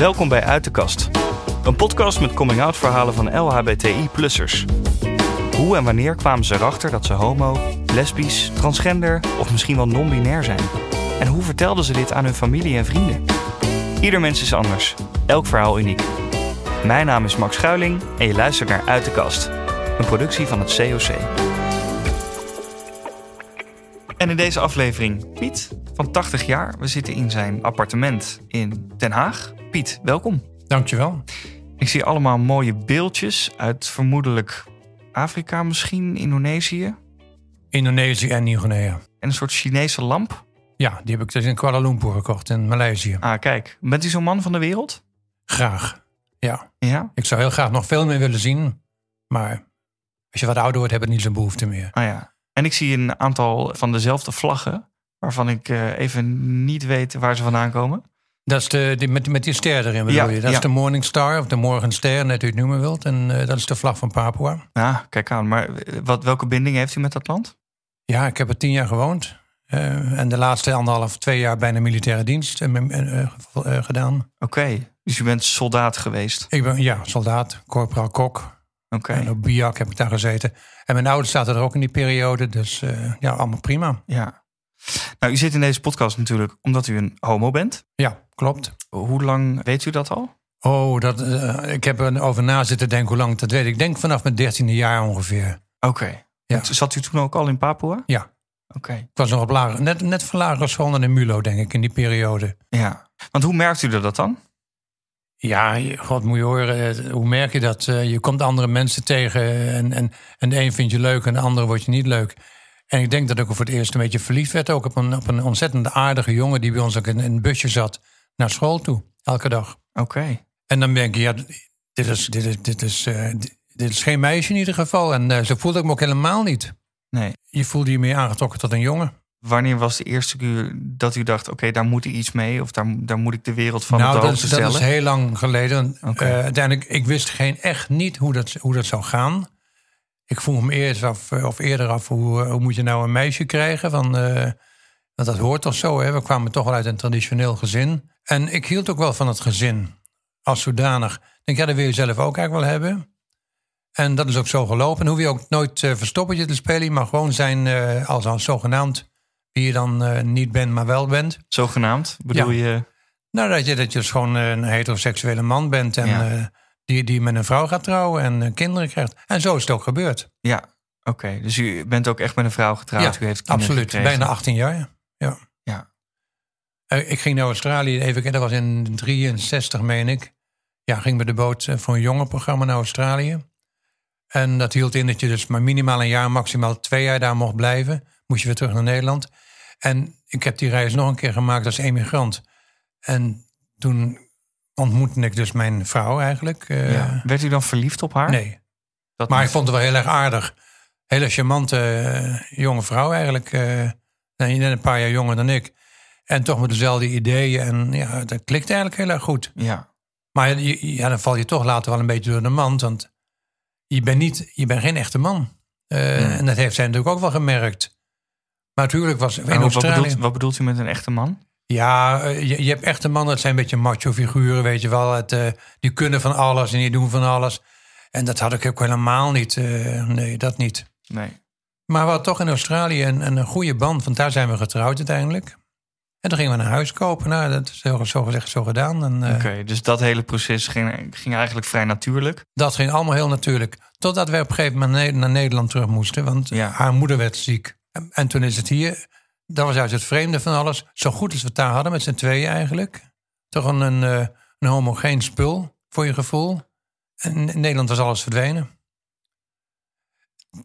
Welkom bij Uit de Kast. Een podcast met coming-out verhalen van LHBTI-plussers. Hoe en wanneer kwamen ze erachter dat ze homo, lesbisch, transgender of misschien wel non-binair zijn? En hoe vertelden ze dit aan hun familie en vrienden? Ieder mens is anders, elk verhaal uniek. Mijn naam is Max Schuiling en je luistert naar Uit de Kast, een productie van het COC. En in deze aflevering Piet van 80 jaar. We zitten in zijn appartement in Den Haag. Piet, welkom. Dankjewel. Ik zie allemaal mooie beeldjes uit vermoedelijk Afrika misschien, Indonesië. Indonesië en Nieuw-Guinea. En een soort Chinese lamp. Ja, die heb ik dus in Kuala Lumpur gekocht in Maleisië. Ah, kijk. Bent u zo'n man van de wereld? Graag. Ja. Ja? Ik zou heel graag nog veel meer willen zien. Maar als je wat ouder wordt, heb ik niet zo'n behoefte meer. Ah ja. En ik zie een aantal van dezelfde vlaggen. Waarvan ik eh, even niet weet waar ze vandaan komen. Dat is de, die, met, met die ster erin bedoel Ja, je? Dat ja. is de Morning Star of de Morgenster, net u het noemen wilt. En eh, dat is de vlag van Papua. Ah, kijk aan. Maar eh, wat, welke binding heeft u met dat land? Ja, ik heb er tien jaar gewoond. Eh, en de laatste anderhalf, twee jaar bijna militaire dienst gedaan. Oké. Dus u bent soldaat geweest. Ik ben, ja, soldaat, corporaal kok. Oké. En op Biak heb ik daar gezeten. En mijn ouders zaten er ook in die periode. Dus ja, allemaal prima. Ja. Nou, u zit in deze podcast natuurlijk omdat u een homo bent. Ja, klopt. Hoe lang weet u dat al? Oh, dat, eh, ik heb er over na zitten denken hoe lang dat weet. Ik denk vanaf mijn dertiende jaar ongeveer. Oké. Ja. Zat u toen ook al in Papua? Ja, Oké. ik was nog op lager, net, net van lagere school naar de MULO, denk ik, in die periode. Ja. Want hoe merkt u dat dan? Ja, god moet je horen, eh, hoe merk je dat? Eh, je komt andere mensen tegen en, en, en de een vind je leuk en de andere wordt je niet leuk. En ik denk dat ik voor het eerst een beetje verliefd werd ook op een, op een ontzettend aardige jongen die bij ons ook in, een busje zat naar school toe, elke dag. Oké. En dan denk je, ja, dit is, dit is, dit is, eh, dit- is geen meisje in ieder geval. En eh, zo voelde ik me ook helemaal niet. Nee. Je voelde je meer aangetrokken tot een jongen. Wanneer was de eerste keer dat u dacht... oké, daar moet ik iets mee... of daar, daar moet ik de wereld van op nou, de dat is, dat stellen? is heel lang geleden. Oké. Eh, uiteindelijk, ik wist geen, echt niet hoe dat, hoe dat zou gaan. Ik vroeg me eerst af, eh, of eerder af, hoe, eh, hoe moet je nou een meisje krijgen? Van, eh, want dat hoort toch zo, hè? We kwamen toch wel uit een traditioneel gezin. En ik hield ook wel van het gezin, als zodanig. Ik denk, ja, dat wil je zelf ook eigenlijk wel hebben. En dat is ook zo gelopen. En hoef je ook nooit eh, verstoppertje te spelen. Je mag gewoon zijn als, als zogenaamd wie je dan niet bent, maar wel bent. Zogenaamd? Bedoel je... Nou, dat je, dat je dus gewoon een heteroseksuele man bent en Ja. Die, die met een vrouw gaat trouwen en eh, kinderen krijgt. En zo is het ook gebeurd. Ja. Oké. Dus u bent ook echt met een vrouw getrouwd? ja, u heeft kinderen absoluut. gekregen. Bijna 18 jaar. Ja. Ja. Eh, ik ging naar Australië, even kijken, dat was in 63, meen ik. Ja, ging met de boot eh, voor een jongerenprogramma naar Australië. En dat hield in dat je dus maar minimaal een jaar, maximaal twee jaar daar mocht blijven. Moest je weer terug naar Nederland. En ik heb die reis nog een keer gemaakt als emigrant. En toen ontmoette ik dus mijn vrouw eigenlijk. eh, Ja. Werd u dan verliefd op haar? Nee, Dat maar ik vond het wel heel erg aardig. Hele charmante eh, jonge vrouw eigenlijk. eh net een paar jaar jonger dan ik. En toch met dezelfde ideeën. En ja, dat klikt eigenlijk heel erg goed. Ja. Maar ja, dan val je toch later wel een beetje door de mand. Want je bent, niet, je bent geen echte man. Eh, En dat heeft zij natuurlijk ook wel gemerkt. Maar natuurlijk was in Maar wat, Australië... bedoelt, wat bedoelt u met een echte man? Ja, eh, je, je hebt echte mannen, dat zijn een beetje macho figuren, weet je wel. Het, eh, die kunnen van alles en die doen van alles. En dat had ik ook helemaal niet. eh, nee, dat niet. Nee. Maar we hadden toch in Australië een, een goede band, want daar zijn we getrouwd uiteindelijk. En toen gingen we een huis kopen. Nou, dat is heel, zo gezegd zo gedaan. Oké, dus dat hele proces ging, ging eigenlijk vrij natuurlijk. Dat ging allemaal heel natuurlijk. Totdat we op een gegeven moment naar Nederland terug moesten. Want Ja. haar moeder werd ziek. En, en toen is het hier. Dat was juist het vreemde van alles. Zo goed als we het daar hadden met z'n tweeën eigenlijk. Toch een, een, eh, een homogeen spul voor je gevoel. En in Nederland was alles verdwenen.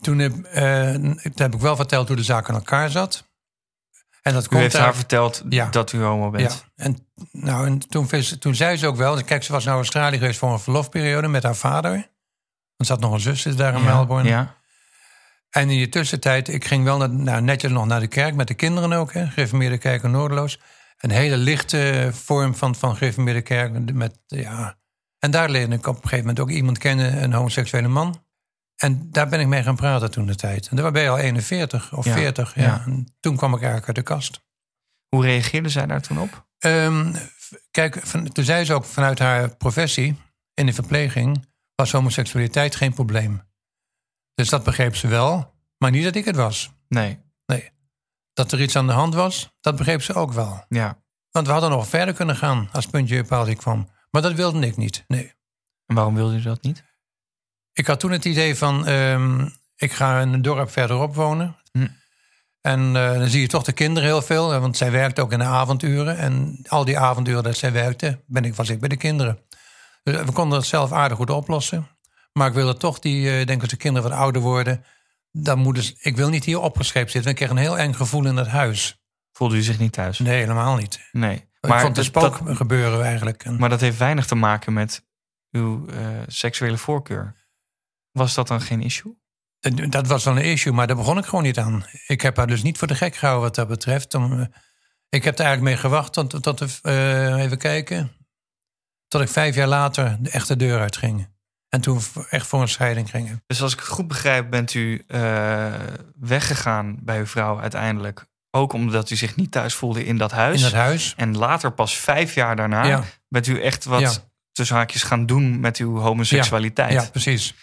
Toen heb, eh, heb ik wel verteld hoe de zaak aan elkaar zat. En dat U komt heeft haar verteld Ja. dat u homo bent. ja, en, nou, en toen, toen zei ze ook wel... Kijk, ze was naar Australië geweest voor een verlofperiode met haar vader. Want ze had nog een zus daar in Melbourne. Ja. En in die tussentijd, ik ging wel naar, nou, netjes nog naar de kerk met de kinderen ook. Hè, Gereformeerde kerk in Noordeloos. Een hele lichte vorm van, van gereformeerde kerk. Met, ja. En daar leerde ik op een gegeven moment ook iemand kennen, een homoseksuele man. En daar ben ik mee gaan praten toen de tijd. En daar ben je al 41 of Ja, 40. Ja. ja. En toen kwam ik eigenlijk uit de kast. Hoe reageerde zij daar toen op? Ehm, Kijk, van, toen zei ze ook vanuit haar professie in de verpleging was homoseksualiteit geen probleem. Dus dat begreep ze wel, maar niet dat ik het was. Nee. Nee. Dat er iets aan de hand was, dat begreep ze ook wel. Ja. Want we hadden nog verder kunnen gaan als puntje paaltje kwam. Maar dat wilde ik niet, nee. En waarom wilde je dat niet? Ik had toen het idee van, ehm, ik ga in een dorp verderop wonen. Hm. En eh, dan zie je toch de kinderen heel veel, want zij werkte ook in de avonduren. En al die avonduren dat zij werkte, ben ik, was ik bij de kinderen. Dus we konden het zelf aardig goed oplossen. Maar ik wilde toch, die, eh, ik denk als de kinderen wat ouder worden, dan moeten ze, ik wil niet hier opgescheept zitten. Ik kreeg een heel eng gevoel in het huis. Voelde u zich niet thuis? Nee, helemaal niet. Nee. Maar ik vond het spook dat- gebeuren eigenlijk. En- maar dat heeft weinig te maken met uw eh, seksuele voorkeur. Was dat dan geen issue? En Dat was wel een issue, maar daar begon ik gewoon niet aan. Ik heb haar dus niet voor de gek gehouden wat dat betreft. Om, eh, ik heb er eigenlijk mee gewacht tot, tot de, eh, even kijken, tot ik vijf jaar later de echte deur uitging. En toen echt voor een scheiding gingen. Dus als ik het goed begrijp, bent u eh, weggegaan bij uw vrouw uiteindelijk. Ook omdat u zich niet thuis voelde in dat huis. In dat huis. En later, pas vijf jaar daarna, Ja. bent u echt wat Ja. tussen haakjes gaan doen met uw homoseksualiteit. Ja, precies.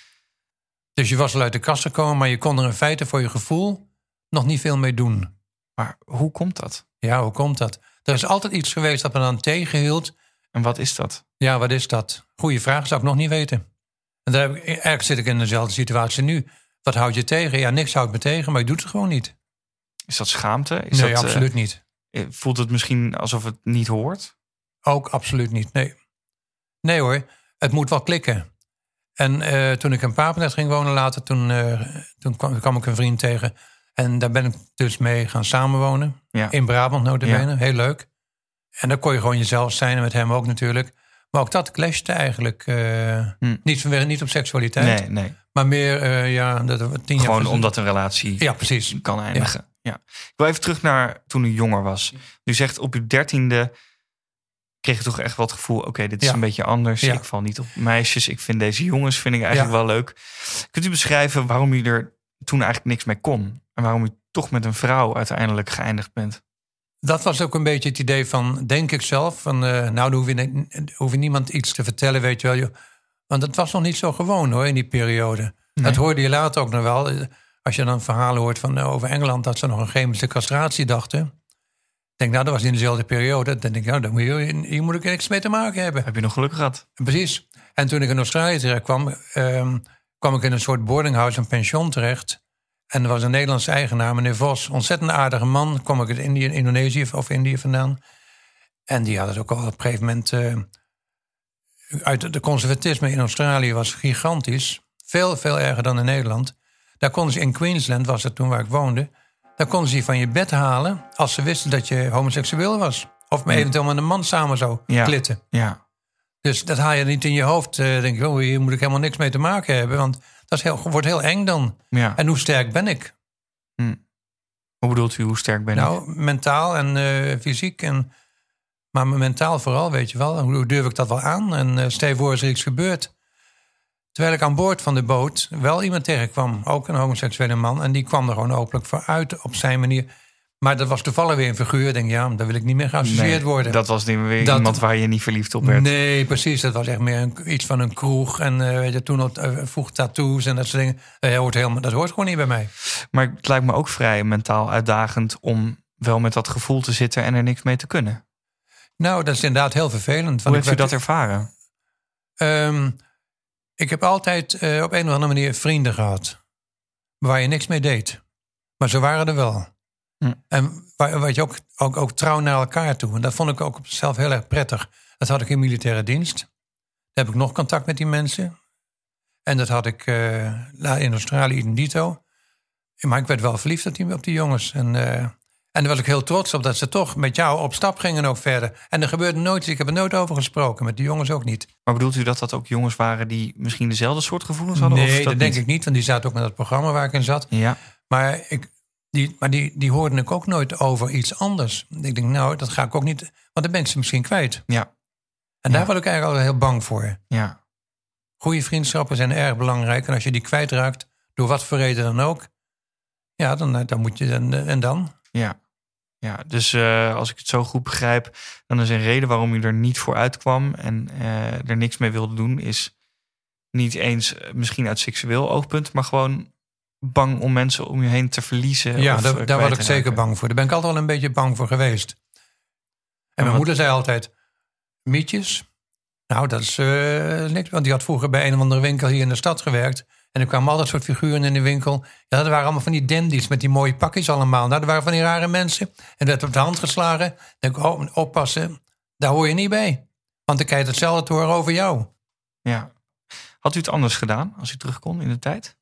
Dus je was al uit de kast gekomen, maar je kon er in feite voor je gevoel nog niet veel mee doen. Maar hoe komt dat? Ja, hoe komt dat? Er is altijd iets geweest dat me dan tegenhield. En wat is dat? Ja, wat is dat? Goeie vraag, zou ik nog niet weten. En daar heb ik, eigenlijk zit ik in dezelfde situatie nu. Wat houd je tegen? Ja, niks houdt me tegen, maar ik doe het gewoon niet. Is dat schaamte? Is nee, dat, eh, absoluut niet. eh, voelt het misschien alsof het niet hoort? Ook absoluut niet, nee. Nee hoor, het moet wel klikken. En eh, toen ik in Papendrecht ging wonen later, toen, toen kwam, kwam ik een vriend tegen. En daar ben ik dus mee gaan samenwonen. Ja. In Brabant notabene, Ja. heel leuk. En dan kon je gewoon jezelf zijn en met hem ook natuurlijk. Maar ook dat clashte eigenlijk. eh, Hm. niet, vanwege, niet op seksualiteit, Nee, nee. maar meer, eh, ja, dat we tien jaar... Gewoon omdat een relatie Ja, precies. kan eindigen. Ja. Ik wil even terug naar toen u jonger was. U zegt op uw dertiende kreeg je toch echt wel het gevoel... oké, dit is Ja. een beetje anders. Ja. Ik val niet op meisjes. Ik vind deze jongens vind ik eigenlijk wel leuk. Kunt u beschrijven waarom u er toen eigenlijk niks mee kon? En waarom u toch met een vrouw uiteindelijk geëindigd bent? Dat was ook een beetje het idee van, denk ik zelf, van eh, nou, dan hoef je, ni- hoef je niemand iets te vertellen, weet je wel. Want het was nog niet zo gewoon hoor, in die periode. Dat hoorde je later ook nog wel. Als je dan verhalen hoort van, eh, over Engeland, dat ze nog een chemische castratie dachten. Ik denk, nou, dat was in dezelfde periode. Dan denk ik, nou, dan moet je, hier moet ik niks mee te maken hebben. Heb je nog geluk gehad? Precies. En toen ik in Australië terecht kwam, ehm, kwam ik in een soort boardinghouse, een pension terecht. En er was een Nederlandse eigenaar, meneer Vos. Ontzettend aardige man. Kwam ik uit Indië, Indonesië of Indië vandaan. En die had het ook al op een gegeven moment... eh, uit de conservatisme in Australië was gigantisch. Veel, veel erger dan in Nederland. Daar konden ze in Queensland, was het toen waar ik woonde... daar konden ze je van je bed halen... als ze wisten dat je homoseksueel was. Of me eventueel met een man samen zou Ja. klitten. Ja. Dus dat haal je niet in je hoofd. eh denk je, oh, hier moet ik helemaal niks mee te maken hebben. Want dat is heel, wordt heel eng dan. ja. En hoe sterk ben ik? Hoe bedoelt u, hoe sterk ben ik? Nou, mentaal en eh, fysiek. En, maar mentaal vooral, weet je wel. Hoe durf ik dat wel aan? En uh, stel voor, is er iets gebeurd. Terwijl ik aan boord van de boot wel iemand tegenkwam. Ook een homoseksuele man. En die kwam er gewoon openlijk voor uit op zijn manier. Maar dat was toevallig weer een figuur. Ik denk, ja, daar wil ik niet meer geassocieerd Nee, worden. Dat was niet weer Dat- iemand waar je niet verliefd op werd. Nee, precies. Dat was echt meer een, iets van een kroeg. En weet je, toen eh, vroeg tattoos en dat soort dingen. Eh, hoort helemaal, dat hoort gewoon niet bij mij. Maar het lijkt me ook vrij mentaal uitdagend om wel met dat gevoel te zitten en er niks mee te kunnen. Nou, dat is inderdaad heel vervelend. Hoe heeft u ik dat ervaren? Ehm, ik heb altijd op een of andere manier vrienden gehad. Waar je niks mee deed. Maar ze waren er wel. Hm. En waar, wat je ook, ook, ook trouw naar elkaar toe. En dat vond ik ook op zichzelf heel erg prettig. Dat had ik in militaire dienst. Daar heb ik nog contact met die mensen. En dat had ik la- in Australië in dito. Maar ik werd wel verliefd op die, op die jongens. En, eh, en daar was ik heel trots op dat ze toch met jou op stap gingen ook verder. En er gebeurde nooit, ik heb er nooit over gesproken. Met die jongens ook niet. Maar bedoelt u dat dat ook jongens waren die misschien dezelfde soort gevoelens hadden? Nee, of dat, denk niet? ik niet, want die zaten ook met dat programma waar ik in zat. Ja, Maar, ik, die, maar die, die hoorde ik ook nooit over iets anders. Ik denk, nou, dat ga ik ook niet, want dan ben ik ze misschien kwijt. ja, En daar word ik eigenlijk al heel bang voor. ja. Goede vriendschappen zijn erg belangrijk. En als je die kwijtraakt, door wat voor reden dan ook, ja, dan, dan moet je dan, en dan. Ja. Ja, dus eh, als ik het zo goed begrijp, dan is een reden waarom je er niet voor uitkwam en eh, er niks mee wilde doen, is niet eens eh, misschien uit seksueel oogpunt, maar gewoon bang om mensen om je heen te verliezen. Ja, daar, eh, daar was ik zeker bang voor. Daar ben ik altijd wel een beetje bang voor geweest. En mijn moeder zei altijd, mietjes? Nou, dat is eh, niks. Want die had vroeger bij een of andere winkel hier in de stad gewerkt. En er kwamen altijd soort figuren in de winkel. Ja, dat waren allemaal van die dandies met die mooie pakjes allemaal. Nou, dat waren van die rare mensen. En dat werd op de hand geslagen. Dan denk ik, oh, oppassen. Daar hoor je niet bij. Want dan krijg je hetzelfde te horen over jou. Ja. Had u het anders gedaan als u terug kon in de tijd?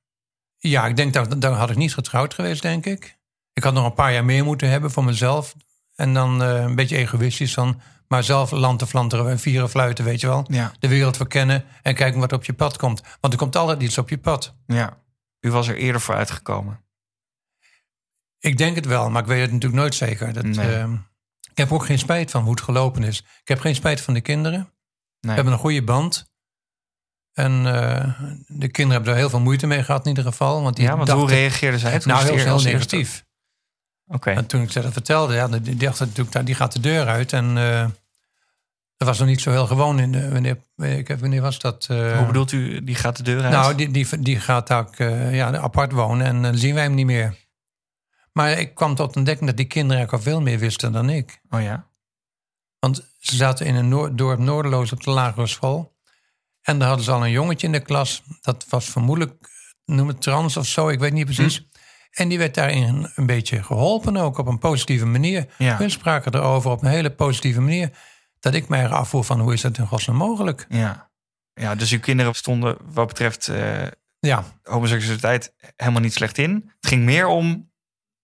Ja, ik denk dat dan had ik niet getrouwd geweest, denk ik. Ik had nog een paar jaar meer moeten hebben voor mezelf. En dan eh, een beetje egoïstisch dan. Maar zelf land te flanteren en vieren fluiten, weet je wel. Ja. De wereld verkennen en kijken wat op je pad komt. Want er komt altijd iets op je pad. Ja. U was er eerder voor uitgekomen. Ik denk het wel, maar ik weet het natuurlijk nooit zeker. Dat, Nee. eh, ik heb ook geen spijt van hoe het gelopen is. Ik heb geen spijt van de kinderen. Nee. We hebben een goede band. En eh, de kinderen hebben er heel veel moeite mee gehad in ieder geval. Want die ja, want hoe dachten- reageerde zij? Nou, heel, negatief. Oké. En toen ik ze dat vertelde, ja, die die dacht natuurlijk, nou, die gaat de deur uit. En eh, dat was nog niet zo heel gewoon. In de, wanneer, wanneer was dat? eh, Hoe bedoelt u, die gaat de deur uit? Nou, die, die, die gaat ook ja, apart wonen en dan zien wij hem niet meer. Maar ik kwam tot ontdekking dat die kinderen eigenlijk al veel meer wisten dan ik. Oh ja? Want ze zaten in een noor- dorp Noorderloos op de lagere school. En daar hadden ze al een jongetje in de klas. Dat was vermoedelijk, noem het trans of zo, ik weet niet precies. Hm. En die werd daarin een beetje geholpen ook op een positieve manier. Ja. Hun spraken erover op een hele positieve manier. Dat ik mij afvoer van hoe is dat in godsnaam mogelijk? Ja. Ja, dus uw kinderen stonden wat betreft eh, Ja, homoseksualiteit helemaal niet slecht in. Het ging meer om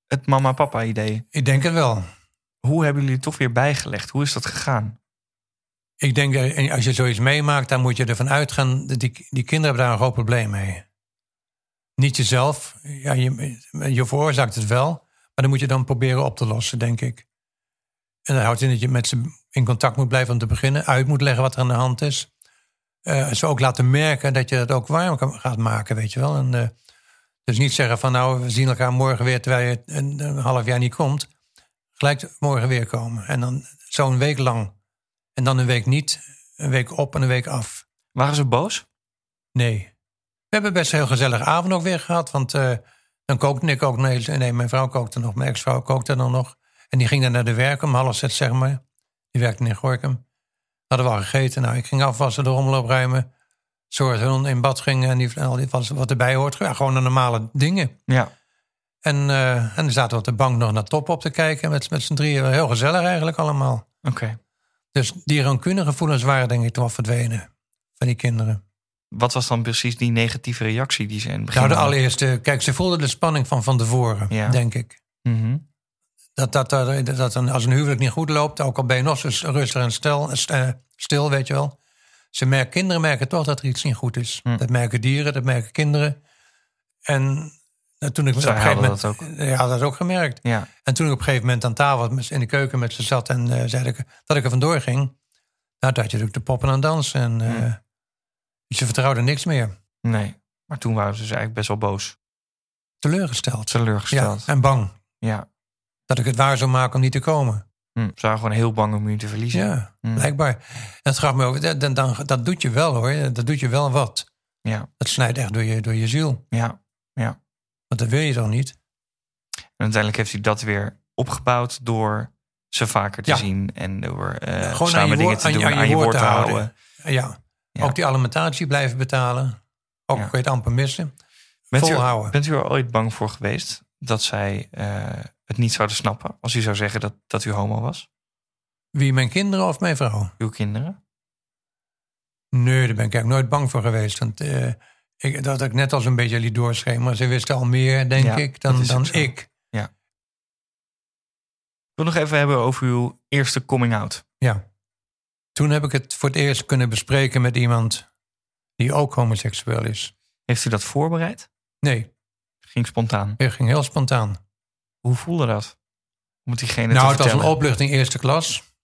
het mama-papa idee. ik denk het wel. Hoe hebben jullie het toch weer bijgelegd? Hoe is dat gegaan? Ik denk dat als je zoiets meemaakt, dan moet je ervan uitgaan dat die, die kinderen hebben daar een groot probleem mee. Niet jezelf. Ja, je, je veroorzaakt het wel, maar dan moet je dan proberen op te lossen, denk ik. En dat houdt in dat je met ze in contact moet blijven om te beginnen, uit moet leggen wat er aan de hand is. Eh, ze ook laten merken dat je het ook warm gaat maken, weet je wel. En, eh, dus niet zeggen van nou, we zien elkaar morgen weer terwijl je een, een half jaar niet komt. Gelijk morgen weer komen. En dan zo'n week lang. En dan een week niet, een week op en een week af. Waren ze boos? Nee. We hebben best een heel gezellige avond ook weer gehad. Want eh, dan kookte ik ook. Nee, nee, mijn vrouw kookte nog. Mijn ex-vrouw kookte dan nog. En die ging dan naar de werk om half zes, zeg maar. Die werkte in Gorkum. Hadden we al gegeten. Nou, ik ging afwassen, de rommel opruimen. Dat hun in bad gingen en, die, en al die, wat, erbij hoort. Ja, gewoon de normale dingen. Ja. En, eh, en dan zaten we op de bank nog naar top op te kijken. Met, met z'n drieën. Heel gezellig eigenlijk allemaal. Oké. Dus die rancunegevoelens waren denk ik toch wel verdwenen. Van die kinderen. Wat was dan precies die negatieve reactie die ze in het begin Nou, de allereerste, kijk, ze voelden de spanning van van tevoren, Ja. denk ik. Mhm. Dat, dat, dat, dat een, als een huwelijk niet goed loopt, ook al ben je nog zo rustig en stil, eh, stil weet je wel. Ze merken, kinderen merken toch dat er iets niet goed is. Hm. Dat merken dieren, dat merken kinderen. En eh, toen ik op een gegeven moment. dat ook. Ja, dat ook gemerkt. Ja. En toen ik op een gegeven moment aan tafel met- in de keuken met ze zat en eh, zei ik dat ik er vandoor ging. Nou, toen had je natuurlijk de poppen aan dansen. En eh, ze vertrouwden niks meer. Nee. Maar toen waren ze dus eigenlijk best wel boos. Teleurgesteld. Ja, Teleurgesteld. en bang Ja. dat ik het waar zou maken om niet te komen. Hm. Ze waren gewoon heel bang om u te verliezen. Ja, Hm. blijkbaar. En het gaf me ook, dat, dan, dan, dat doet je wel hoor. Dat doet je wel wat. Ja. Dat snijdt echt door je, door je ziel. Ja. Ja. Want dat wil je dan niet. En uiteindelijk heeft hij dat weer opgebouwd door ze vaker te Ja. zien en door eh, Gewoon aan samen dingen woord- te aan je- doen, aan je woord te houden. Ja. Ja. Ook die alimentatie blijven betalen. Ook Ja. kun je het amper missen. Bent u, Volhouden. bent u er ooit bang voor geweest dat zij eh, het niet zouden snappen als u zou zeggen dat, dat u homo was? Wie, mijn kinderen of mijn vrouw? Uw kinderen? Nee, daar ben ik eigenlijk nooit bang voor geweest. Want eh, ik, dat ik net als een beetje liet doorschemeren. Ze wisten al meer, denk Ja, ik, dan, dan ik. Ik wil nog even hebben over uw eerste coming out. Ja. Toen heb ik het voor het eerst kunnen bespreken met iemand die ook homoseksueel is. Heeft u dat voorbereid? Nee, Ging spontaan. het ging heel spontaan. Hoe voelde dat? Om het diegene nou, te het was een opluchting eerste klas.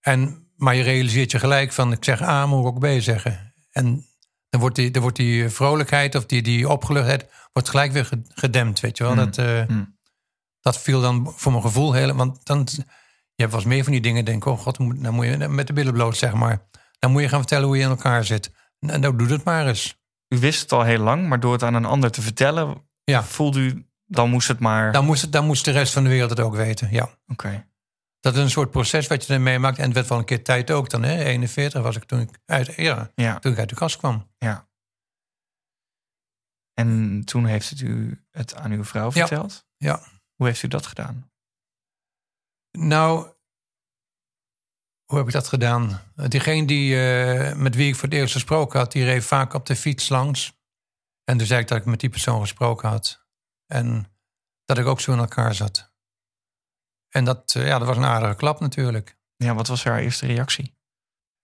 En, maar je realiseert je gelijk van, ik zeg A, moet ik ook B zeggen. En dan wordt die, dan wordt die vrolijkheid of die, die opgeluchtheid wordt gelijk weer ge- gedempt, weet je wel. Mm. Dat, eh, Mm. Dat viel dan voor mijn gevoel heel... Want dan, je hebt wel eens meer van die dingen. Denk, oh god, dan moet je met de billen bloot, zeg maar. Dan moet je gaan vertellen hoe je in elkaar zit. En dan doe het maar eens. U wist het al heel lang, maar door het aan een ander te vertellen... Ja. voelde u, dan moest het maar... Dan moest, het, dan moest de rest van de wereld het ook weten, ja. Oké. Dat is een soort proces wat je dan meemaakt. En het werd wel een keer tijd ook dan. Hè? 41 was ik toen ik uit, ja, Ja, toen ik uit de kast kwam. ja. En toen heeft het u het aan uw vrouw verteld? Ja. Hoe heeft u dat gedaan? Nou, hoe heb ik dat gedaan? Diegene die, eh, met wie ik voor het eerst gesproken had, die reed vaak op de fiets langs. En toen zei ik dat ik met die persoon gesproken had. En dat ik ook zo in elkaar zat. En dat, eh, ja, dat was een aardige klap natuurlijk. Ja, wat was haar eerste reactie?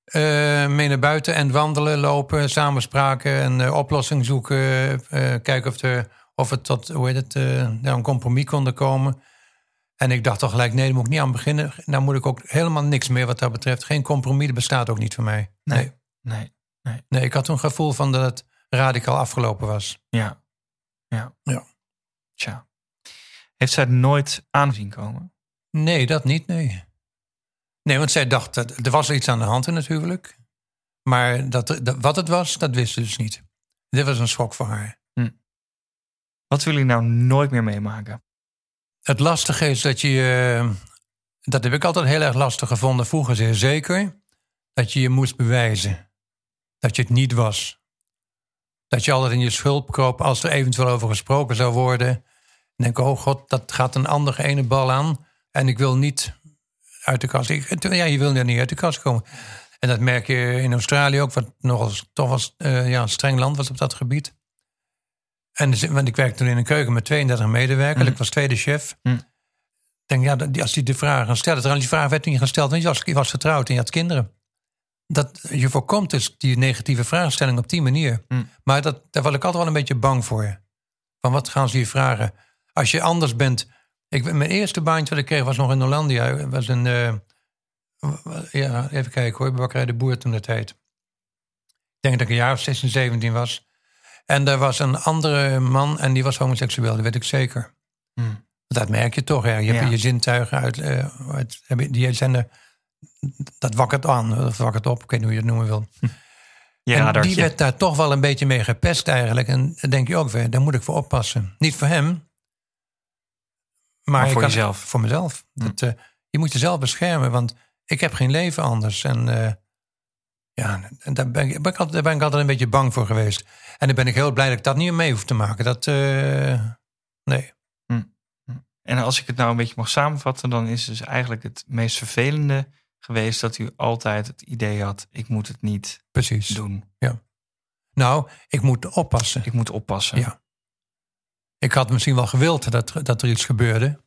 Eh, mee naar buiten en wandelen, lopen, samenspraken en eh, oplossing zoeken. kijken of, er, of het tot hoe heet het, een compromis konden komen. En ik dacht toch gelijk, nee, daar moet ik niet aan beginnen. Nou moet ik ook helemaal niks meer wat dat betreft. Geen compromis, dat bestaat ook niet voor mij. Nee. Nee, Nee. nee ik had toen een gevoel van dat het radicaal afgelopen was. Ja. Ja. Ja. Tja. Heeft zij het nooit aanzien komen? Nee, dat niet, nee. Nee, want zij dacht, dat, er was iets aan de hand in het huwelijk. Maar dat, dat, wat het was, dat wist ze dus niet. Dit was een schok voor haar. Wat wil je nou nooit meer meemaken? Het lastige is dat je, eh, dat heb ik altijd heel erg lastig gevonden, vroeger zeer zeker, dat je je moest bewijzen. Dat je het niet was. Dat je altijd in je schulp kroop als er eventueel over gesproken zou worden. En denk, oh god, dat gaat een andere ene bal aan. En ik wil niet uit de kast. Ik, ja, je wil er niet uit de kast komen. En dat merk je in Australië ook, wat nogal toch was, eh, ja, een streng land was op dat gebied. En want ik werkte toen in een keuken met 32 medewerkers. Mm. Ik was tweede chef. Mm. Ik denk, ja, als die de vraag gaan stellen. Trouwens, die vraag werd niet gesteld, want je was, je was getrouwd en je had kinderen. Dat, je voorkomt dus die negatieve vraagstelling op die manier. Mm. Maar dat, daar was ik altijd wel een beetje bang voor. Van wat gaan ze je vragen? Als je anders bent. Ik, mijn eerste baantje wat ik kreeg was nog in Hollandia. Was een, eh, ja, even kijken hoor, Bakkerij de Boer toen de tijd. Ik denk dat ik een jaar of 16, 17 was. En er was een andere man en die was homoseksueel, dat weet ik zeker. Hmm. Dat merk je toch. Ja. Je hebt Ja. je zintuigen uit, eh, uit die zijn er, dat wakkert aan, of wakkert op, ik weet niet hoe je het noemen wil. Je en die werd daar toch wel een beetje mee gepest eigenlijk. En dan denk je ook weer, daar moet ik voor oppassen. Niet voor hem, maar, voor jezelf. Voor mezelf. Hm. Dat, eh, je moet jezelf beschermen, want ik heb geen leven anders. En eh, ja, daar ben, ik, ben ik altijd, daar ben ik altijd een beetje bang voor geweest. En dan ben ik heel blij dat ik dat niet mee hoef te maken. Dat, eh, nee. En als ik het nou een beetje mag samenvatten, dan is dus eigenlijk het meest vervelende geweest dat u altijd het idee had: ik moet het niet Precies. doen. Nou, ik moet oppassen. Ik moet oppassen. Ja. Ik had misschien wel gewild dat, dat er iets gebeurde.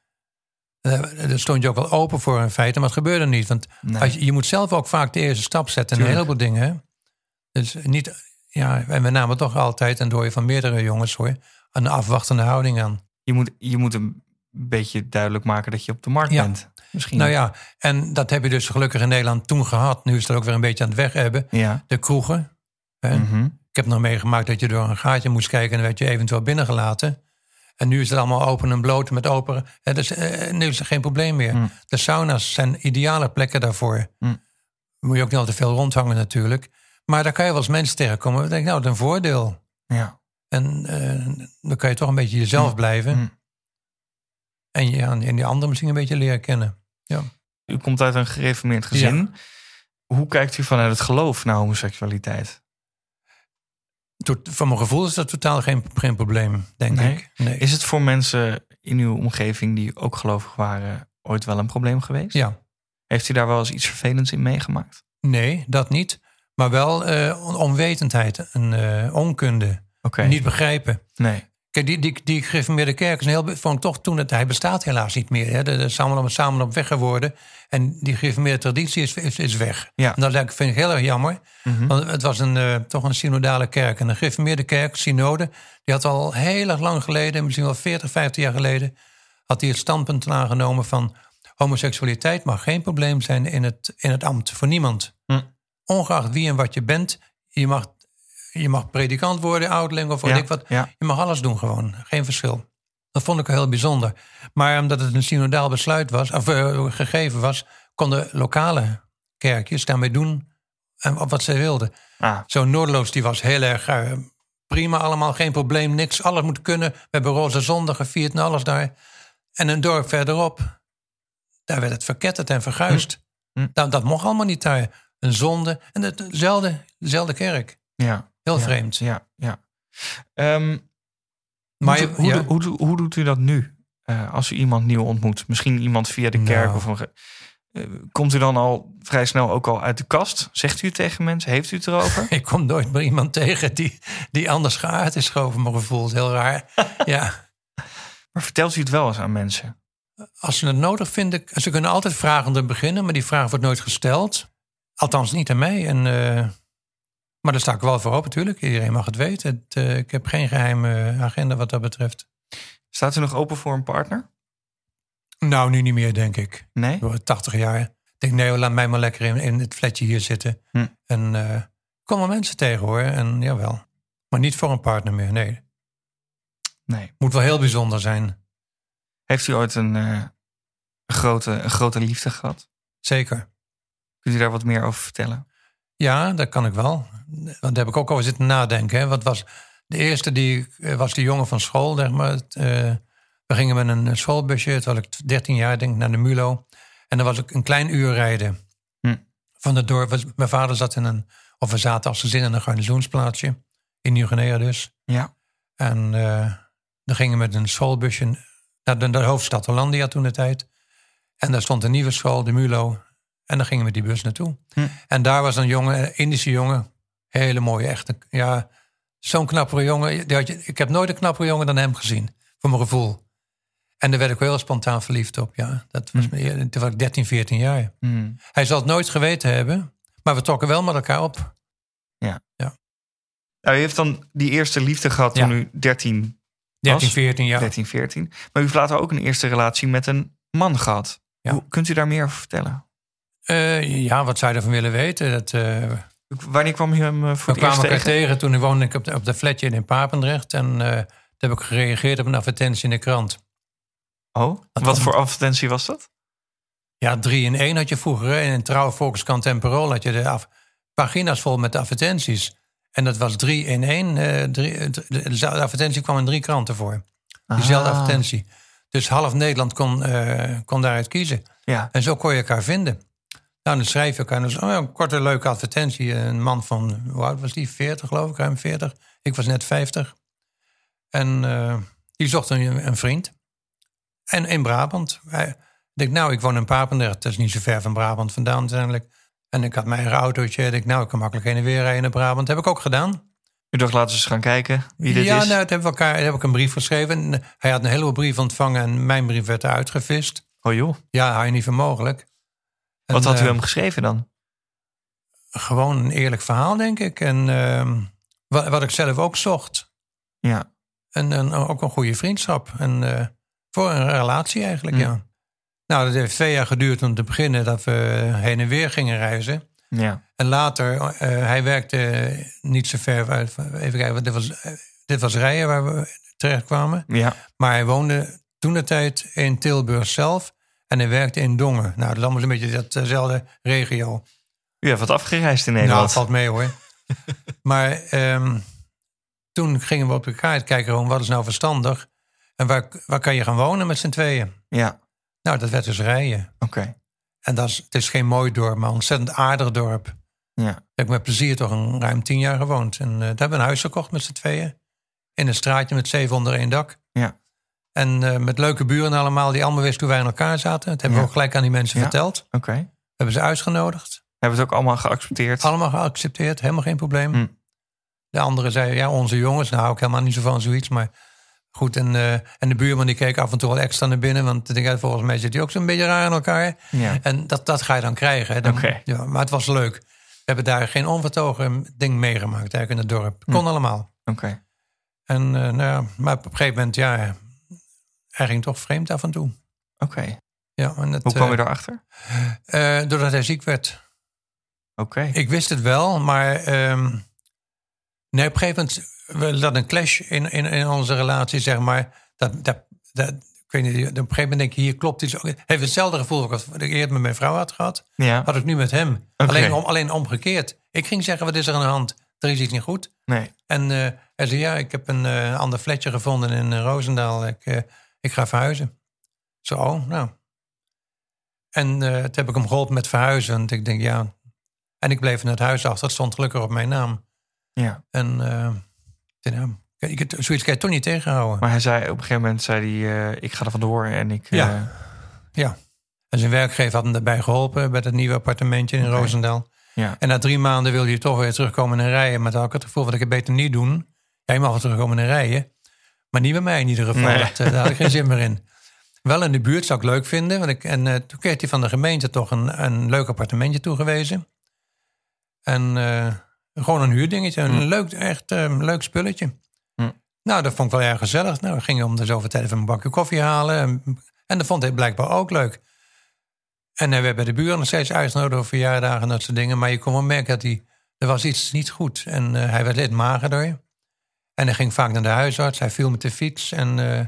Eh, Daar stond je ook wel open voor in feite, maar het gebeurde niet. Want Nee. als je, je moet zelf ook vaak de eerste stap zetten in een heleboel dingen. Dus niet, ja, en we namen toch altijd, en door je van meerdere jongens hoor, een afwachtende houding aan. je, moet, je moet een beetje duidelijk maken dat je op de markt Ja. bent. Misschien. Nou ja, en dat heb je dus gelukkig in Nederland toen gehad. Nu is het ook weer een beetje aan het weg hebben. Ja. De kroegen. Mhm. Ik heb nog meegemaakt dat je door een gaatje moest kijken en dan werd je eventueel binnengelaten. En nu is het allemaal open en bloot met open. hè, Dus, eh, nu is er geen probleem meer. Mm. De sauna's zijn ideale plekken daarvoor. Mm. Moet je ook niet al te veel rondhangen natuurlijk. Maar daar kan je wel eens mensen tegenkomen. Dan denk ik, nou, dat is een voordeel. Ja. En eh, dan kan je toch een beetje jezelf Mm. blijven. En, je, en die anderen misschien een beetje leren kennen. U komt uit een gereformeerd gezin. Hoe kijkt u vanuit het geloof naar homoseksualiteit? Van mijn gevoel is dat totaal geen, geen probleem, denk Nee? ik. Nee. Is het voor mensen in uw omgeving die ook gelovig waren ooit wel een probleem geweest? Ja. Heeft u daar wel eens iets vervelends in meegemaakt? Nee, dat niet. Maar wel eh, on- onwetendheid en eh, onkunde. Niet begrijpen. Nee. Kijk, die, die, die gereformeerde kerk is een heel, vond ik toch toen het, hij bestaat helaas niet meer. Hè. De, de samen op samen op weg geworden. En die gereformeerde traditie is, is, is weg. Ja. En dat vind ik- heel erg jammer. Mhm. Want het was een, eh, toch een synodale kerk. En een gereformeerde kerk, synode, die had al heel erg lang geleden, misschien wel 40, 50 jaar geleden, had hij het standpunt aangenomen van homoseksualiteit mag geen probleem zijn in het, in het ambt. Voor niemand. Hm. Ongeacht wie en wat je bent, je mag, je mag predikant worden, ouderling of wat Ja, ik wat. ja. Je mag alles doen gewoon, geen verschil. Dat vond ik heel bijzonder. Maar omdat het een synodaal besluit was, of uh, gegeven was, konden lokale kerkjes daarmee doen en wat ze wilden. Ah. Zo Noordeloos die was heel erg uh, prima allemaal, geen probleem, niks. Alles moet kunnen. We hebben Roze Zondag gevierd en alles daar. En een dorp verderop, daar werd het verketterd en verguisd. Hm. Hm. Dat, dat mocht allemaal niet daar. Een zonde. En het, dezelfde, dezelfde kerk. Ja. Heel ja, vreemd. Ja, ja. Um, Maar hoe, hoe, ja. hoe, doet u dat nu? Eh, als u iemand nieuw ontmoet, misschien iemand via de kerk Nou. of een. eh, komt u dan al vrij snel ook al uit de kast? Zegt u het tegen mensen? Heeft u het erover? Ik kom nooit meer iemand tegen die, die anders geaard is, over mijn gevoel. Heel raar. ja. maar vertelt u het wel eens aan mensen? Als ze het nodig vinden, ze kunnen altijd vragende beginnen, maar die vraag wordt nooit gesteld. Althans, niet aan mij. En, eh, maar daar sta ik wel voor op, natuurlijk. Iedereen mag het weten. Het, eh, ik heb geen geheime agenda wat dat betreft. Staat u nog open voor een partner? Nou, nu niet meer, denk ik. Nee? Word 80 jaar. Ik denk, nee, laat mij maar lekker in, in het flatje hier zitten. Hm. En eh, er komen mensen tegen hoor. En jawel. Maar niet voor een partner meer, nee. Nee. Moet wel heel bijzonder zijn. Heeft u ooit een, eh, grote, een grote liefde gehad? Zeker. Kunt u daar wat meer over vertellen? Ja, dat kan ik wel. Want daar heb ik ook over zitten nadenken. Hè. Wat was de eerste die eh, was die jongen van school, zeg maar. Eh, we gingen met een schoolbusje, was ik 13 jaar, denk naar de Mulo. En dan was ik een klein uur rijden Hm. van het dorp. Mijn vader zat in een, of we zaten als gezin in een garnizoensplaatsje. In Nieuw-Guinea dus. Ja. En eh dan gingen we met een schoolbusje naar de, naar de hoofdstad Hollandia toen de tijd. En daar stond een nieuwe school, de Mulo. En dan gingen we met die bus naartoe. Hm. En daar was een jongen, een Indische jongen. Hele mooie, echte. Ja, zo'n knappere jongen. Die had je, ik heb nooit een knappere jongen dan hem gezien. Voor mijn gevoel. En daar werd ik wel heel spontaan verliefd op. Ja, dat was, me- toen was ik 13, 14 jaar. Hmm. Hij zal het nooit geweten hebben. Maar we trokken wel met elkaar op. Nou, u heeft dan die eerste liefde gehad toen Ja. u 13, 13, Was? 14 jaar. 13, 14. Maar u heeft later ook een eerste relatie met een man gehad. Ja. Hoe, kunt u daar meer over vertellen? Eh, ja, wat zou je ervan willen weten? Dat, eh, Wanneer kwam u hem eh, voor het eerst kwamen elkaar tegen? tegen. Toen woonde ik op de, op de flatje in Papendrecht. En eh, toen heb ik gereageerd op een advertentie in de krant. Oh, wat voor advertentie was dat? Ja, drie in één had je vroeger. hè. In Trouw, Volkskrant en Parool had je de af- pagina's vol met advertenties. En dat was drie in één. eh, drie, de, advertentie kwam in drie kranten voor. Diezelfde Ah, advertentie. Dus half Nederland kon, kon daaruit kiezen. Ja, En zo kon je elkaar vinden. Nou, dan schrijf je elkaar. Dus, oh ja, een korte, leuke advertentie. Een man van, hoe oud was die? 40 geloof ik, ruim 40. Ik was net 50. En eh, die zocht een, een vriend. En in Brabant. Hij, ik denk, nou, ik woon in Papendrecht. Dat is niet zo ver van Brabant vandaan uiteindelijk. En ik had mijn eigen autootje. Ik denk, nou, ik kan makkelijk heen en weer rijden naar Brabant. heb ik ook gedaan. u dacht laten we eens gaan kijken wie dit ja, is. nou, toen hebben we elkaar, heb ik een brief geschreven. En hij had een heleboel brieven ontvangen. En mijn brief werd eruit gevist. Oh joh, Ja, hou je niet voor mogelijk. Wat had u eh, hem geschreven dan? gewoon een eerlijk verhaal, denk ik. En ehm, wat, wat ik zelf ook zocht. Ja, En, en ook een goede vriendschap. En eh, voor een relatie eigenlijk, ja. Nou, dat heeft twee jaar geduurd om te beginnen dat we heen en weer gingen reizen. ja, En later, eh, hij werkte niet zo ver uit. Even kijken, want dit was, dit was Rijen waar we terecht kwamen. ja. Maar hij woonde toen de tijd in Tilburg zelf. En hij werkte in Dongen. Nou, dat is allemaal een beetje datzelfde regio. U heeft wat afgereisd in Nou, Nederland. valt mee hoor. maar ehm, toen gingen we op elkaar kijken, gewoon, wat is nou verstandig? En waar, waar kan je gaan wonen met z'n tweeën? Ja, Nou, dat werd dus rijden. oké. En dat is, het is geen mooi dorp, maar een ontzettend aardig dorp. Ja, Ik heb met plezier toch een ruim tien jaar gewoond. En eh, daar hebben we een huis gekocht met z'n tweeën. In een straatje met zeven onder één dak. ja, En eh, met leuke buren allemaal, die allemaal wisten hoe wij in elkaar zaten. Dat hebben Ja. we ook gelijk aan die mensen Ja. verteld. oké. Hebben ze uitgenodigd. Hebben het ook allemaal geaccepteerd? Allemaal geaccepteerd, helemaal geen probleem. Hm. De anderen zeiden, ja, onze jongens, nou hou ik helemaal niet zo van zoiets. Maar goed, en, eh, en de buurman die keek af en toe wel extra naar binnen. Want ik denk, volgens mij zit hij ook zo'n beetje raar in elkaar. Ja, En dat, dat ga je dan krijgen. hè. Dan- Oké. ja, maar het was leuk. We hebben daar geen onvertogen ding meegemaakt eigenlijk in het dorp. Kon allemaal. oké. En eh, nou ja, maar op een gegeven moment, ja, hij ging toch vreemd af en toe. Oké. Ja, en Hoe kwam eh, je daarachter? eh, doordat hij ziek werd. Oké. Ik wist het wel, maar ehm, nee, op een gegeven moment we hadden een clash in, in, in onze relatie, zeg maar. Dat, dat, dat, ik weet niet, op een gegeven moment denk je, hier klopt iets. Heeft hetzelfde gevoel wat ik eerder met mijn vrouw had gehad. Ja. Had ik nu met hem. Alleen, om, alleen omgekeerd. Ik ging zeggen, wat is er aan de hand? Er is iets niet goed. Nee. En uh, hij zei, ja, ik heb een uh, ander flatje gevonden in Roosendaal. Ik, ik ga verhuizen. Zo, oh, nou. En toen heb ik hem geholpen met verhuizen. En ik denk, ja. En ik bleef in het huis achter. Het stond gelukkig op mijn naam. Ja. En uh, ik, het, zoiets kan je toch niet tegenhouden. Maar hij zei op een gegeven moment, zei hij, ik ga er vandoor en ik... Ja. ja. En zijn werkgever had hem daarbij geholpen bij het nieuwe appartementje in okay. Roosendaal. Ja. En na drie maanden wilde hij toch weer terugkomen en rijden. Maar dan had ik het gevoel dat ik het beter niet doen. Jij mag wel terugkomen en rijden. Maar niet bij mij in ieder geval. Nee. Dat, daar had ik geen zin meer in. Wel in de buurt zou ik leuk vinden. Want ik, en uh, toen kreeg hij van de gemeente toch een, een leuk appartementje toegewezen. En uh, gewoon een huurdingetje. Een Mm. leuk, echt uh, leuk spulletje. Mm. Nou, dat vond ik wel erg gezellig. Nou, we gingen om de zoveel tijd even een bakje koffie halen. En, en dat vond hij blijkbaar ook leuk. En we hebben de buren nog steeds uitgenodigd voor verjaardagen en dat soort dingen. Maar je kon wel merken dat hij, er was iets niet goed. En hij werd lid magerder. En hij ging vaak naar de huisarts. Hij viel met de fiets. En uh,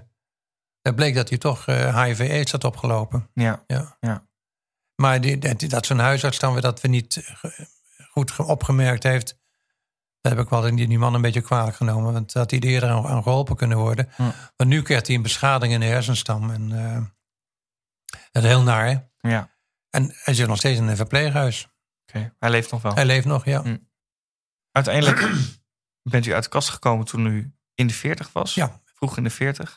het bleek dat hij toch HIV-AIDS had opgelopen. Ja. ja. ja. Maar die, dat zo'n huisarts dan weer dat we niet goed opgemerkt heeft... Dat heb ik wel die, die man een beetje kwalijk genomen. Want dat hij er eerder aan, aan geholpen kunnen worden. Hm. Maar nu kreeg hij een beschadiging in de hersenstam. En dat is heel naar. Hè? Ja. En hij zit nog steeds in een verpleeghuis. Oké, okay. hij leeft nog wel. Hij leeft nog, ja. Hm. Uiteindelijk bent u uit de kast gekomen toen u in de 40 was. Ja. Vroeg in de 40.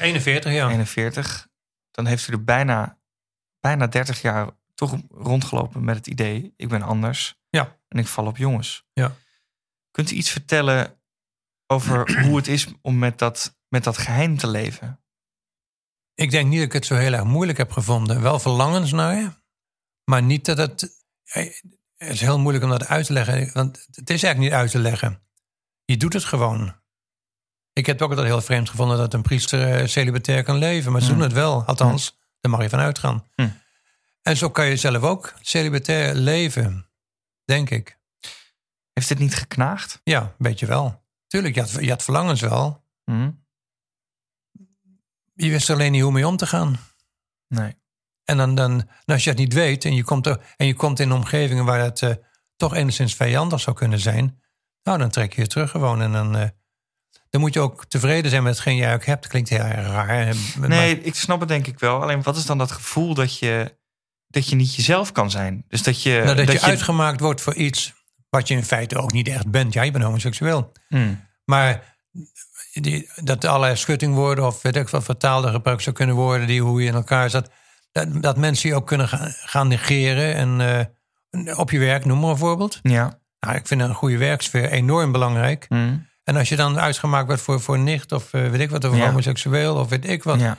41, ja. 41. Dan heeft u er bijna, bijna 30 jaar toch rondgelopen met het idee: ik ben anders. Ja. En ik val op jongens. Ja. Kunt u iets vertellen over hoe het is om met dat, met dat geheim te leven? Ik denk niet dat ik het zo heel erg moeilijk heb gevonden. Wel verlangens naar, maar niet dat het. Het is heel moeilijk om dat uit te leggen, want het is eigenlijk niet uit te leggen. Je doet het gewoon. Ik heb het ook altijd heel vreemd gevonden dat een priester uh, celibatair kan leven, maar ze Hmm. doen het wel. Althans, Mm. daar mag je van uitgaan. Mm. En zo kan je zelf ook celibatair leven, denk ik. Heeft het niet geknaagd? Ja, een beetje wel. Tuurlijk, je had, je had verlangens wel. Je wist alleen niet hoe mee om te gaan. Nee. En dan, dan als je het niet weet en je komt, er, en je komt in omgevingen waar het uh, toch enigszins vijandig zou kunnen zijn, nou dan trek je je terug gewoon. En dan, uh, dan moet je ook tevreden zijn met hetgeen jij ook hebt. Klinkt heel erg raar. Maar, nee, ik snap het denk ik wel. Alleen wat is dan dat gevoel dat je, dat je niet jezelf kan zijn? Dus dat je, nou, dat, dat je, je uitgemaakt wordt voor iets wat je in feite ook niet echt bent. Ja, je bent homoseksueel. Mm. Maar die, dat allerlei schuttingwoorden of weet ik wat vertaalde gebruikt zou kunnen worden, die hoe je in elkaar zat. Dat, dat mensen je ook kunnen gaan, gaan negeren. En uh, op je werk, noem maar een voorbeeld. Ja. Nou, ik vind een goede werksfeer enorm belangrijk. Mm. En als je dan uitgemaakt wordt voor, voor nicht of uh, weet ik wat, of ja. homoseksueel of weet ik wat. Ja.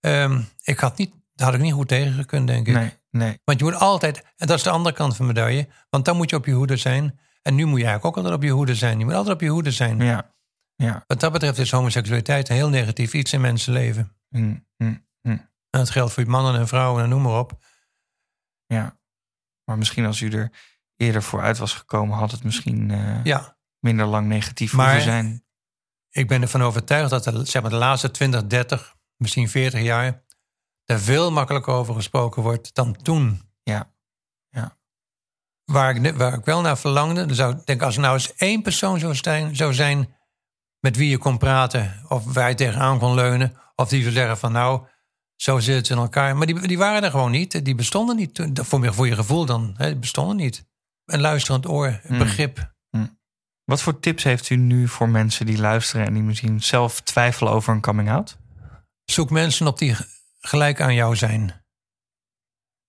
Um, ik had niet, daar had ik niet goed tegen gekund, denk ik. Nee, nee. Want je moet altijd, en dat is de andere kant van de medaille, want dan moet je op je hoede zijn. En nu moet je eigenlijk ook altijd op je hoede zijn. Je moet altijd op je hoede zijn. Ja. Ja. Wat dat betreft is homoseksualiteit een heel negatief iets in mensenleven. Mm, mm, mm. En dat geldt voor mannen en vrouwen en noem maar op. Ja, maar misschien als u er eerder voor uit was gekomen, had het misschien uh, ja. minder lang negatief maar hoeven zijn. Ik ben ervan overtuigd dat de, zeg maar, de laatste 20, 30, misschien 40 jaar er veel makkelijker over gesproken wordt dan toen. Ja. ja. Waar, ik, waar ik wel naar verlangde, dan zou ik denken, als er nou eens één persoon zou zijn, zou zijn met wie je kon praten, of waar je tegenaan kon leunen, of die zou zeggen van nou, zo zit het in elkaar. Maar die, die waren er gewoon niet. Die bestonden niet. Voor je, voor je gevoel dan. Hè, die bestonden niet. Een luisterend oor, een begrip. Mm. Mm. Wat voor tips heeft u nu voor mensen die luisteren en die misschien zelf twijfelen over een coming out? Zoek mensen op die gelijk aan jou zijn.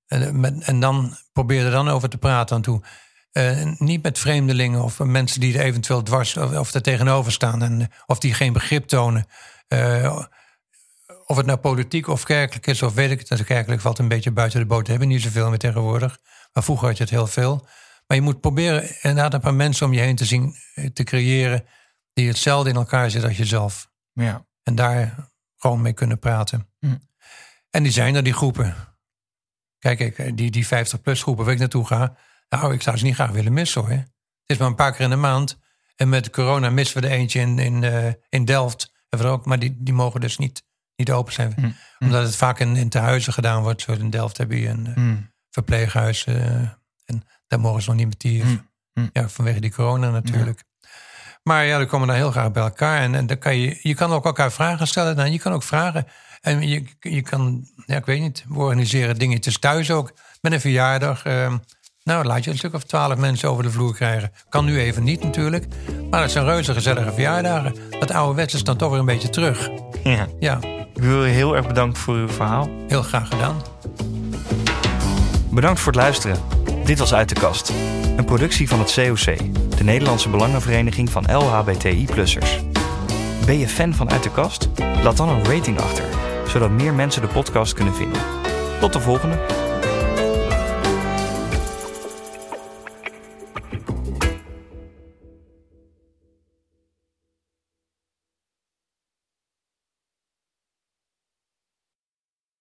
En, met, en dan probeer er dan over te praten aan toe. Uh, niet met vreemdelingen of mensen die er eventueel dwars of, of er tegenover staan. En, of die geen begrip tonen. Uh, of het nou politiek of kerkelijk is, of weet ik het. Kerkelijk valt een beetje buiten de boot. Hebben niet zoveel meer tegenwoordig. Maar vroeger had je het heel veel. Maar je moet proberen inderdaad een paar mensen om je heen te zien, te creëren. die hetzelfde in elkaar zitten als jezelf. Ja. En daar gewoon mee kunnen praten. Hm. En die zijn er, die groepen. Kijk, ik, die, die 50-plus groepen waar ik naartoe ga. Nou, ik zou ze niet graag willen missen hoor. Het is maar een paar keer in de maand. En met corona missen we er eentje in, in, uh, in Delft. En ook, maar die, die mogen dus niet niet open zijn. Mm. Omdat het vaak in, in tehuizen gedaan wordt. Zoals in Delft heb je een eh, Mm. verpleeghuis. eh, en daar mogen ze nog niet met die... Mm. Mm. Ja, vanwege die corona natuurlijk. Maar ja, dan komen dan heel graag bij elkaar. En, en dan kan je, je kan ook elkaar vragen stellen. Nou, je kan ook vragen. En je, je kan, ja, ik weet niet, we organiseren dingetjes thuis ook. Met een verjaardag. eh, nou, laat je een stuk of twaalf mensen over de vloer krijgen. Kan nu even niet natuurlijk. Maar dat zijn reuze gezellige verjaardagen. Dat ouderwets is dan toch weer een beetje terug. Ja. Ja, Ik wil je heel erg bedanken voor uw verhaal. heel graag gedaan. Bedankt voor het luisteren. Dit was Uit de Kast. Een productie van het COC, de Nederlandse Belangenvereniging van LHBTI-plussers. Ben je fan van Uit de Kast? Laat dan een rating achter, zodat meer mensen de podcast kunnen vinden. Tot de volgende!